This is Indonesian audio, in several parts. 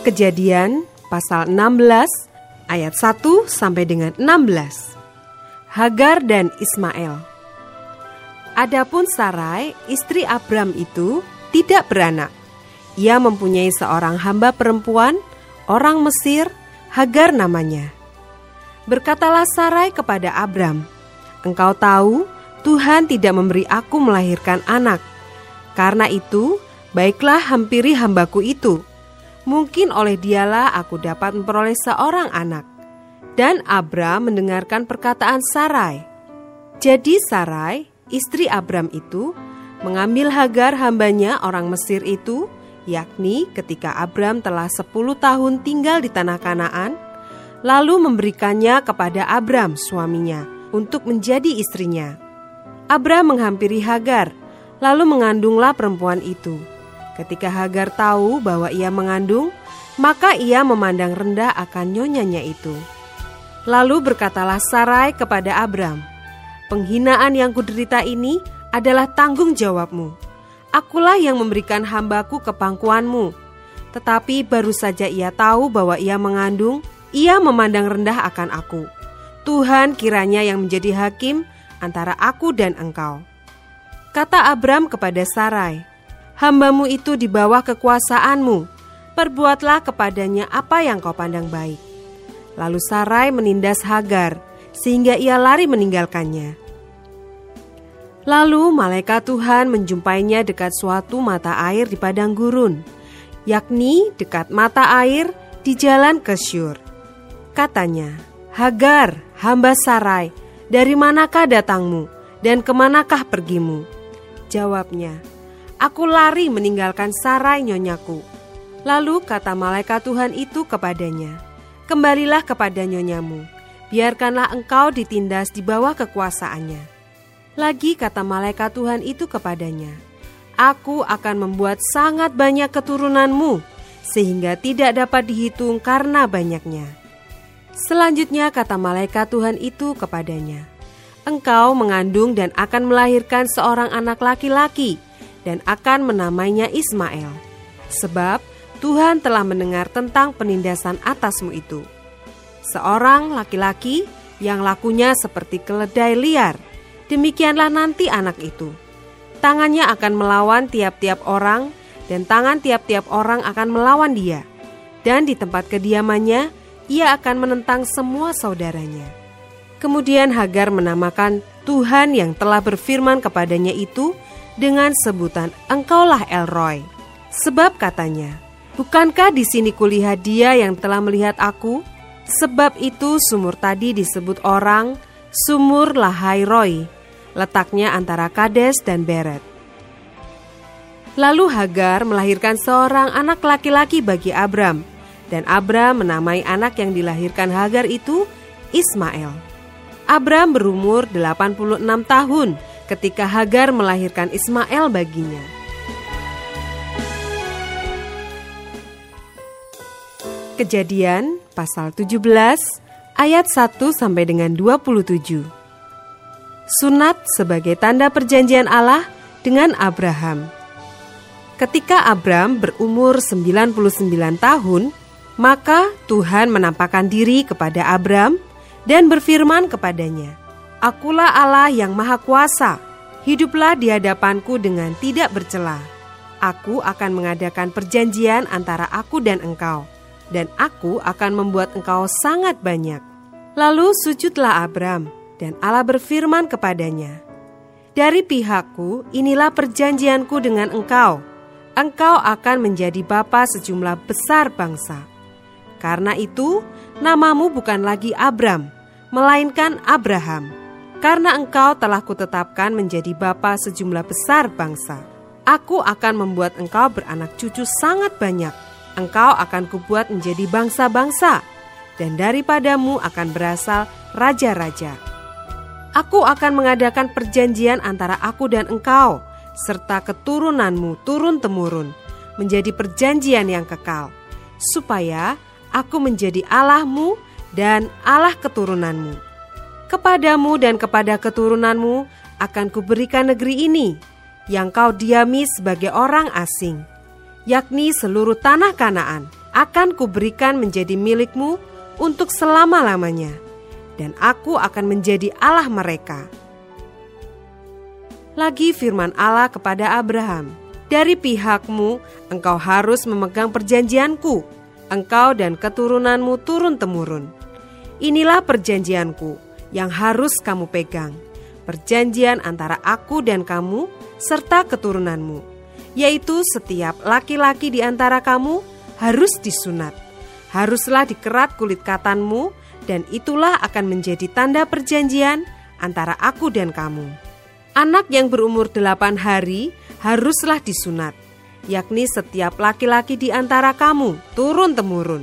Kejadian pasal 16 ayat 1 sampai dengan 16. Hagar dan Ismail. Adapun Sarai, istri Abram itu tidak beranak. Ia mempunyai seorang hamba perempuan, orang Mesir, Hagar namanya. Berkatalah Sarai kepada Abram, "Engkau tahu, Tuhan tidak memberi aku melahirkan anak. Karena itu, baiklah hampiri hambaku itu." Mungkin oleh dialah aku dapat memperoleh seorang anak. Dan Abram mendengarkan perkataan Sarai. Jadi Sarai, istri Abram itu, mengambil Hagar hambanya orang Mesir itu, yakni ketika Abram telah 10 tahun tinggal di tanah Kanaan, lalu memberikannya kepada Abram suaminya untuk menjadi istrinya. Abram menghampiri Hagar, lalu mengandunglah perempuan itu. Ketika Hagar tahu bahwa ia mengandung, maka ia memandang rendah akan nyonyanya itu. Lalu berkatalah Sarai kepada Abram, Penghinaan yang kuderita ini adalah tanggung jawabmu. Akulah yang memberikan hambaku ke pangkuanmu. Tetapi baru saja ia tahu bahwa ia mengandung, ia memandang rendah akan aku. Tuhan kiranya yang menjadi hakim antara aku dan engkau. Kata Abram kepada Sarai, hambamu itu di bawah kekuasaanmu. Perbuatlah kepadanya apa yang kau pandang baik. Lalu Sarai menindas Hagar, sehingga ia lari meninggalkannya. Lalu malaikat Tuhan menjumpainya dekat suatu mata air di padang gurun, yakni dekat mata air di jalan ke Syur. Katanya, Hagar, hamba Sarai, dari manakah datangmu dan ke manakah pergimu? Jawabnya, Aku lari meninggalkan sarai nyonyaku. Lalu kata malaikat Tuhan itu kepadanya, Kembalilah kepada nyonyamu, biarkanlah engkau ditindas di bawah kekuasaannya. Lagi kata malaikat Tuhan itu kepadanya, Aku akan membuat sangat banyak keturunanmu, sehingga tidak dapat dihitung karena banyaknya. Selanjutnya kata malaikat Tuhan itu kepadanya, Engkau mengandung dan akan melahirkan seorang anak laki-laki, dan akan menamainya Ismail. Sebab Tuhan telah mendengar tentang penindasan atasmu itu. Seorang laki-laki yang lakunya seperti keledai liar, demikianlah nanti anak itu. Tangannya akan melawan tiap-tiap orang, dan tangan tiap-tiap orang akan melawan dia. Dan di tempat kediamannya, ia akan menentang semua saudaranya. Kemudian Hagar menamakan Tuhan yang telah berfirman kepadanya itu dengan sebutan Engkaulah Elroy. Sebab katanya, Bukankah di sini kulihat dia yang telah melihat aku? Sebab itu sumur tadi disebut orang Sumur Lahairoi, letaknya antara Kades dan Beret. Lalu Hagar melahirkan seorang anak laki-laki bagi Abram, dan Abram menamai anak yang dilahirkan Hagar itu Ismail. Abram berumur 86 tahun ketika Hagar melahirkan Ismail baginya. Kejadian pasal 17 ayat 1 sampai dengan 27. Sunat sebagai tanda perjanjian Allah dengan Abraham. Ketika Abram berumur 99 tahun, maka Tuhan menampakkan diri kepada Abram dan berfirman kepadanya, Akulah Allah yang Maha Kuasa. Hiduplah di hadapanku dengan tidak bercela. Aku akan mengadakan perjanjian antara aku dan engkau, dan aku akan membuat engkau sangat banyak. Lalu sujudlah Abram, dan Allah berfirman kepadanya, Dari pihakku, inilah perjanjianku dengan engkau. Engkau akan menjadi bapa sejumlah besar bangsa. Karena itu, namamu bukan lagi Abram, melainkan Abraham karena engkau telah kutetapkan menjadi bapa sejumlah besar bangsa. Aku akan membuat engkau beranak cucu sangat banyak, engkau akan kubuat menjadi bangsa-bangsa, dan daripadamu akan berasal raja-raja. Aku akan mengadakan perjanjian antara aku dan engkau, serta keturunanmu turun-temurun, menjadi perjanjian yang kekal, supaya aku menjadi Allahmu dan Allah keturunanmu. Kepadamu dan kepada keturunanmu akan kuberikan negeri ini, yang kau diami sebagai orang asing, yakni seluruh tanah Kanaan, akan kuberikan menjadi milikmu untuk selama-lamanya, dan aku akan menjadi Allah mereka. Lagi firman Allah kepada Abraham, "Dari pihakmu engkau harus memegang perjanjianku, engkau dan keturunanmu turun-temurun. Inilah perjanjianku yang harus kamu pegang, perjanjian antara aku dan kamu serta keturunanmu, yaitu setiap laki-laki di antara kamu harus disunat, haruslah dikerat kulit katanmu, dan itulah akan menjadi tanda perjanjian antara aku dan kamu." Anak yang berumur delapan hari haruslah disunat, yakni setiap laki-laki di antara kamu turun-temurun,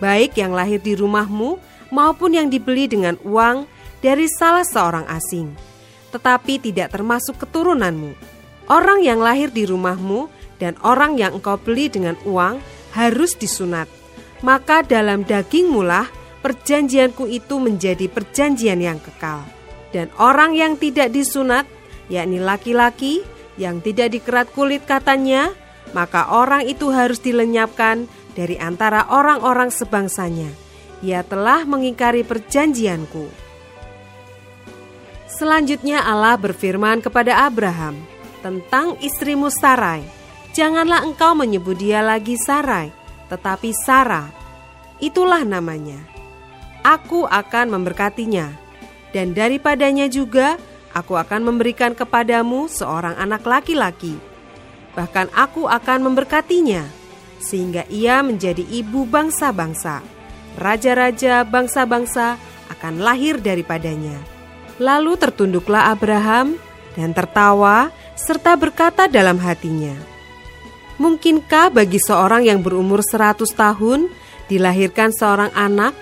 baik yang lahir di rumahmu maupun yang dibeli dengan uang dari salah seorang asing, tetapi tidak termasuk keturunanmu. Orang yang lahir di rumahmu dan orang yang engkau beli dengan uang harus disunat. Maka dalam dagingmu lah perjanjianku itu menjadi perjanjian yang kekal. Dan orang yang tidak disunat yakni laki-laki yang tidak dikerat kulit katanya, maka orang itu harus dilenyapkan dari antara orang-orang sebangsanya. Ia telah mengingkari perjanjianku. Selanjutnya Allah berfirman kepada Abraham tentang istrimu Sarai. Janganlah engkau menyebut dia lagi Sarai, tetapi Sarah. Itulah namanya. Aku akan memberkatinya, dan daripadanya juga aku akan memberikan kepadamu seorang anak laki-laki. Bahkan aku akan memberkatinya, sehingga ia menjadi ibu bangsa-bangsa. Raja-raja bangsa-bangsa akan lahir daripadanya. Lalu tertunduklah Abraham dan tertawa serta berkata dalam hatinya, Mungkinkah bagi seorang yang berumur seratus tahun dilahirkan seorang anak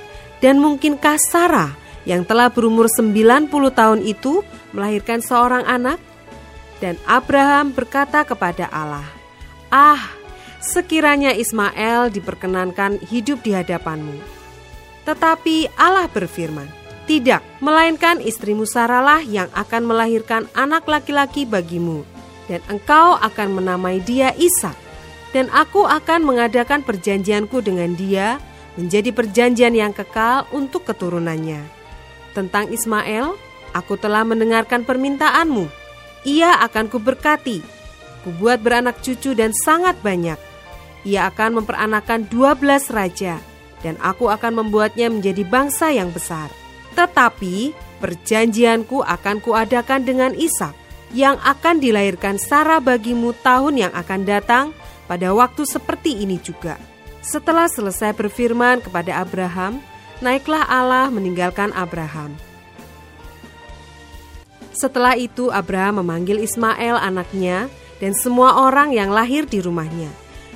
dan mungkinkah Sarah yang telah berumur 90 tahun itu melahirkan seorang anak? Dan Abraham berkata kepada Allah, "Ah, sekiranya Ismail diperkenankan hidup di hadapanmu." Tetapi Allah berfirman, "Tidak, melainkan istrimu Saralah yang akan melahirkan anak laki-laki bagimu, dan engkau akan menamai dia Ishak, dan aku akan mengadakan perjanjianku dengan dia menjadi perjanjian yang kekal untuk keturunannya." Tentang Ismail, Aku telah mendengarkan permintaanmu. Ia akan kuberkati. Kubuat beranak cucu dan sangat banyak. Ia akan memperanakan dua belas raja, dan aku akan membuatnya menjadi bangsa yang besar. Tetapi perjanjianku akan kuadakan dengan Ishak, yang akan dilahirkan Sarah bagimu tahun yang akan datang pada waktu seperti ini juga. Setelah selesai berfirman kepada Abraham, naiklah Allah meninggalkan Abraham setelah itu Abraham memanggil Ismail anaknya dan semua orang yang lahir di rumahnya.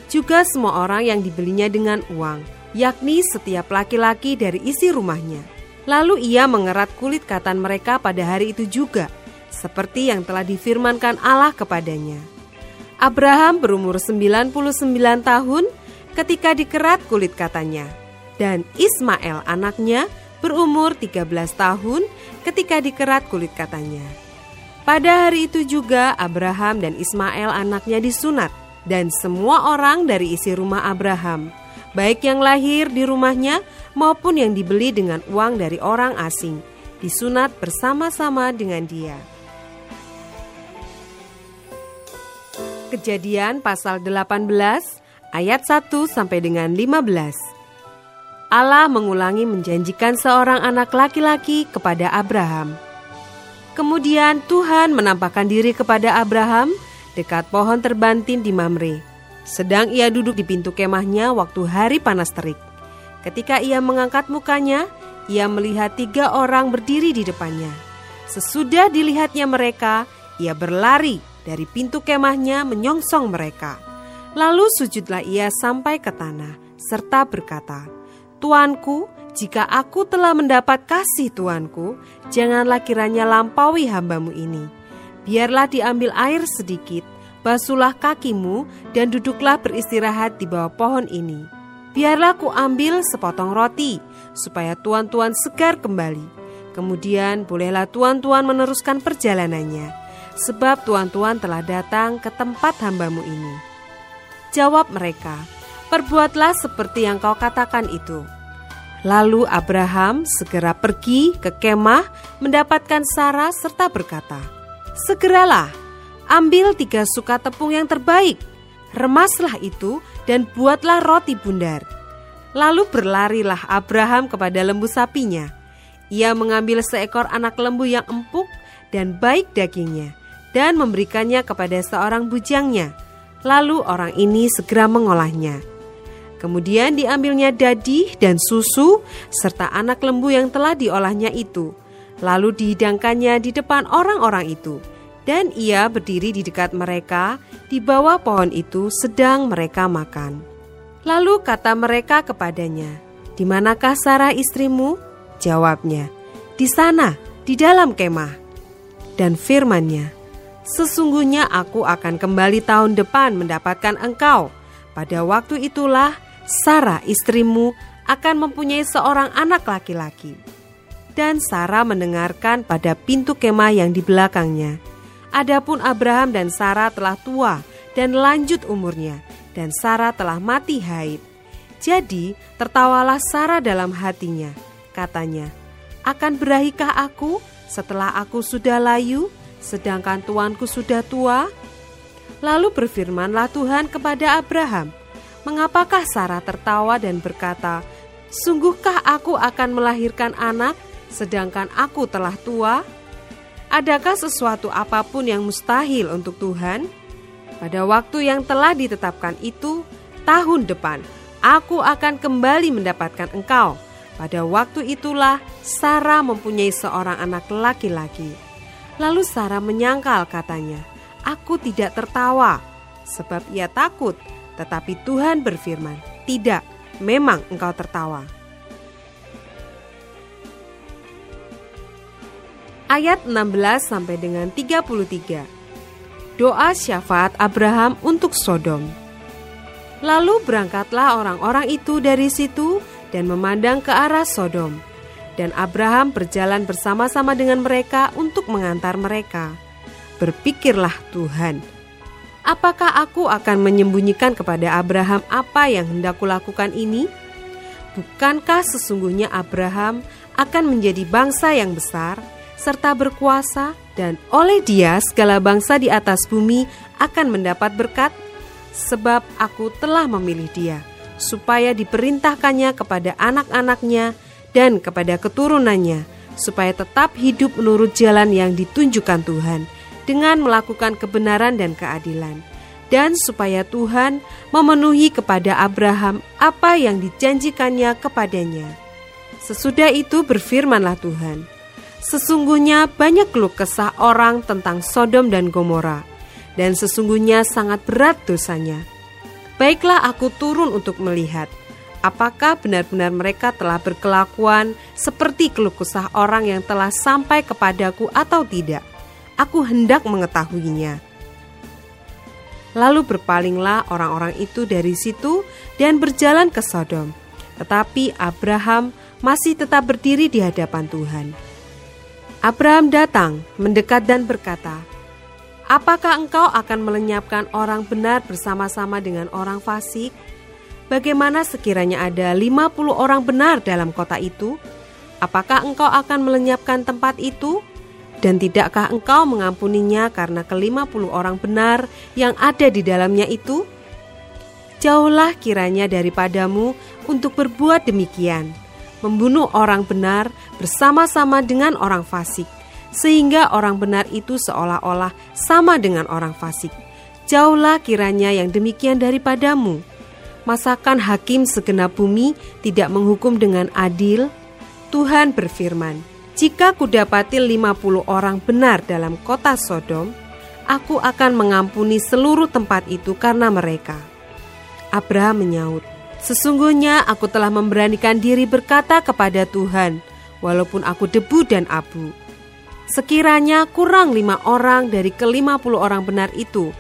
Juga semua orang yang dibelinya dengan uang, yakni setiap laki-laki dari isi rumahnya. Lalu ia mengerat kulit katan mereka pada hari itu juga, seperti yang telah difirmankan Allah kepadanya. Abraham berumur 99 tahun ketika dikerat kulit katanya, dan Ismail anaknya berumur 13 tahun ketika dikerat kulit katanya. Pada hari itu juga Abraham dan Ismail anaknya disunat dan semua orang dari isi rumah Abraham, baik yang lahir di rumahnya maupun yang dibeli dengan uang dari orang asing, disunat bersama-sama dengan dia. Kejadian pasal 18 ayat 1 sampai dengan 15. Allah mengulangi menjanjikan seorang anak laki-laki kepada Abraham. Kemudian Tuhan menampakkan diri kepada Abraham dekat pohon terbantin di Mamre. Sedang ia duduk di pintu kemahnya waktu hari panas terik. Ketika ia mengangkat mukanya, ia melihat tiga orang berdiri di depannya. Sesudah dilihatnya mereka, ia berlari dari pintu kemahnya menyongsong mereka. Lalu sujudlah ia sampai ke tanah, serta berkata, Tuanku, jika aku telah mendapat kasih Tuanku, janganlah kiranya lampaui hambamu ini. Biarlah diambil air sedikit, basuhlah kakimu, dan duduklah beristirahat di bawah pohon ini. Biarlah ku ambil sepotong roti, supaya tuan-tuan segar kembali. Kemudian bolehlah tuan-tuan meneruskan perjalanannya, sebab tuan-tuan telah datang ke tempat hambamu ini.' Jawab mereka, "Perbuatlah seperti yang kau katakan itu." Lalu Abraham segera pergi ke kemah mendapatkan Sarah serta berkata, "Segeralah, ambil tiga suka tepung yang terbaik, remaslah itu dan buatlah roti bundar." Lalu berlarilah Abraham kepada lembu sapinya. Ia mengambil seekor anak lembu yang empuk dan baik dagingnya dan memberikannya kepada seorang bujangnya Lalu orang ini segera mengolahnya. Kemudian diambilnya dadi dan susu serta anak lembu yang telah diolahnya itu. Lalu dihidangkannya di depan orang-orang itu. Dan ia berdiri di dekat mereka di bawah pohon itu sedang mereka makan. Lalu kata mereka kepadanya, "Di manakah Sarah istrimu?" Jawabnya, "Di sana, di dalam kemah." Dan firmannya, Sesungguhnya aku akan kembali tahun depan mendapatkan engkau. Pada waktu itulah Sarah istrimu akan mempunyai seorang anak laki-laki. Dan Sarah mendengarkan pada pintu kemah yang di belakangnya. Adapun Abraham dan Sarah telah tua dan lanjut umurnya, dan Sarah telah mati haid. Jadi tertawalah Sarah dalam hatinya. Katanya, akan berahikah aku setelah aku sudah layu? sedangkan tuanku sudah tua? Lalu berfirmanlah Tuhan kepada Abraham, "Mengapakah Sarah tertawa dan berkata, Sungguhkah aku akan melahirkan anak, sedangkan aku telah tua? Adakah sesuatu apa pun yang mustahil untuk Tuhan? Pada waktu yang telah ditetapkan itu, tahun depan, aku akan kembali mendapatkan engkau." Pada waktu itulah Sarah mempunyai seorang anak laki-laki. Lalu Sarah menyangkal katanya, Aku tidak tertawa, sebab ia takut. Tetapi Tuhan berfirman, Tidak, memang engkau tertawa. Ayat 16 sampai dengan 33. Doa syafaat Abraham untuk Sodom. Lalu berangkatlah orang-orang itu dari situ dan memandang ke arah Sodom dan Abraham berjalan bersama-sama dengan mereka untuk mengantar mereka. Berpikirlah Tuhan, apakah aku akan menyembunyikan kepada Abraham apa yang hendak kulakukan ini? Bukankah sesungguhnya Abraham akan menjadi bangsa yang besar serta berkuasa dan oleh dia segala bangsa di atas bumi akan mendapat berkat? Sebab aku telah memilih dia supaya diperintahkannya kepada anak-anaknya dan kepada keturunannya, supaya tetap hidup menurut jalan yang ditunjukkan Tuhan dengan melakukan kebenaran dan keadilan, dan supaya Tuhan memenuhi kepada Abraham apa yang dijanjikannya kepadanya. Sesudah itu berfirmanlah Tuhan, Sesungguhnya banyak keluh kesah orang tentang Sodom dan Gomora, dan sesungguhnya sangat berat dosanya. Baiklah aku turun untuk melihat, apakah benar-benar mereka telah berkelakuan seperti keluh kesah orang yang telah sampai kepadaku atau tidak. Aku hendak mengetahuinya. Lalu berpalinglah orang-orang itu dari situ dan berjalan ke Sodom. Tetapi Abraham masih tetap berdiri di hadapan Tuhan. Abraham datang, mendekat dan berkata, Apakah engkau akan melenyapkan orang benar bersama-sama dengan orang fasik? Bagaimana sekiranya ada 50 orang benar dalam kota itu? Apakah engkau akan melenyapkan tempat itu? Dan tidakkah engkau mengampuninya karena ke-50 orang benar yang ada di dalamnya itu? Jauhlah kiranya daripadamu untuk berbuat demikian, membunuh orang benar bersama-sama dengan orang fasik, sehingga orang benar itu seolah-olah sama dengan orang fasik. Jauhlah kiranya yang demikian daripadamu masakan hakim segenap bumi tidak menghukum dengan adil? Tuhan berfirman, jika kudapati 50 orang benar dalam kota Sodom, aku akan mengampuni seluruh tempat itu karena mereka. Abraham menyaut, Sesungguhnya aku telah memberanikan diri berkata kepada Tuhan, walaupun aku debu dan abu. Sekiranya kurang lima orang dari kelima puluh orang benar itu,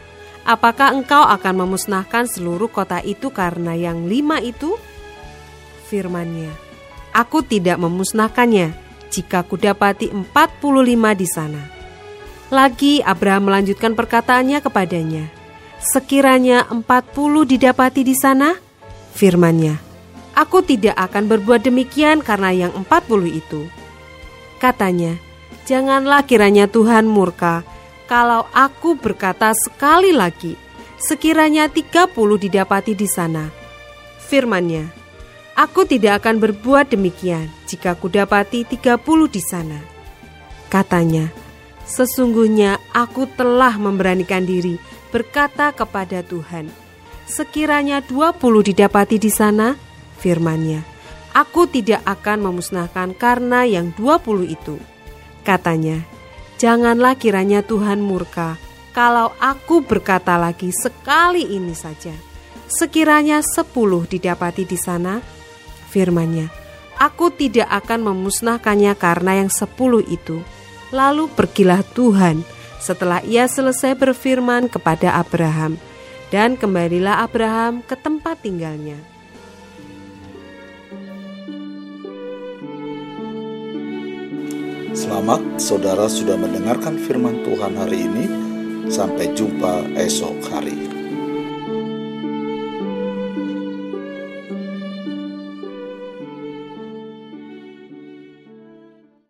apakah engkau akan memusnahkan seluruh kota itu karena yang lima itu? Firmannya, aku tidak memusnahkannya jika kudapati empat puluh lima di sana. Lagi Abraham melanjutkan perkataannya kepadanya, Sekiranya empat puluh didapati di sana, firmannya, Aku tidak akan berbuat demikian karena yang empat puluh itu. Katanya, Janganlah kiranya Tuhan murka kalau aku berkata sekali lagi, sekiranya tiga puluh didapati di sana. Firmannya, Aku tidak akan berbuat demikian jika kudapati tiga puluh di sana. Katanya, Sesungguhnya aku telah memberanikan diri berkata kepada Tuhan, Sekiranya dua puluh didapati di sana, firmannya, Aku tidak akan memusnahkan karena yang dua puluh itu. Katanya, Janganlah kiranya Tuhan murka kalau aku berkata lagi sekali ini saja. Sekiranya sepuluh didapati di sana, firmannya, Aku tidak akan memusnahkannya karena yang sepuluh itu. Lalu pergilah Tuhan setelah ia selesai berfirman kepada Abraham, dan kembalilah Abraham ke tempat tinggalnya. Selamat saudara sudah mendengarkan firman Tuhan hari ini. Sampai jumpa esok hari.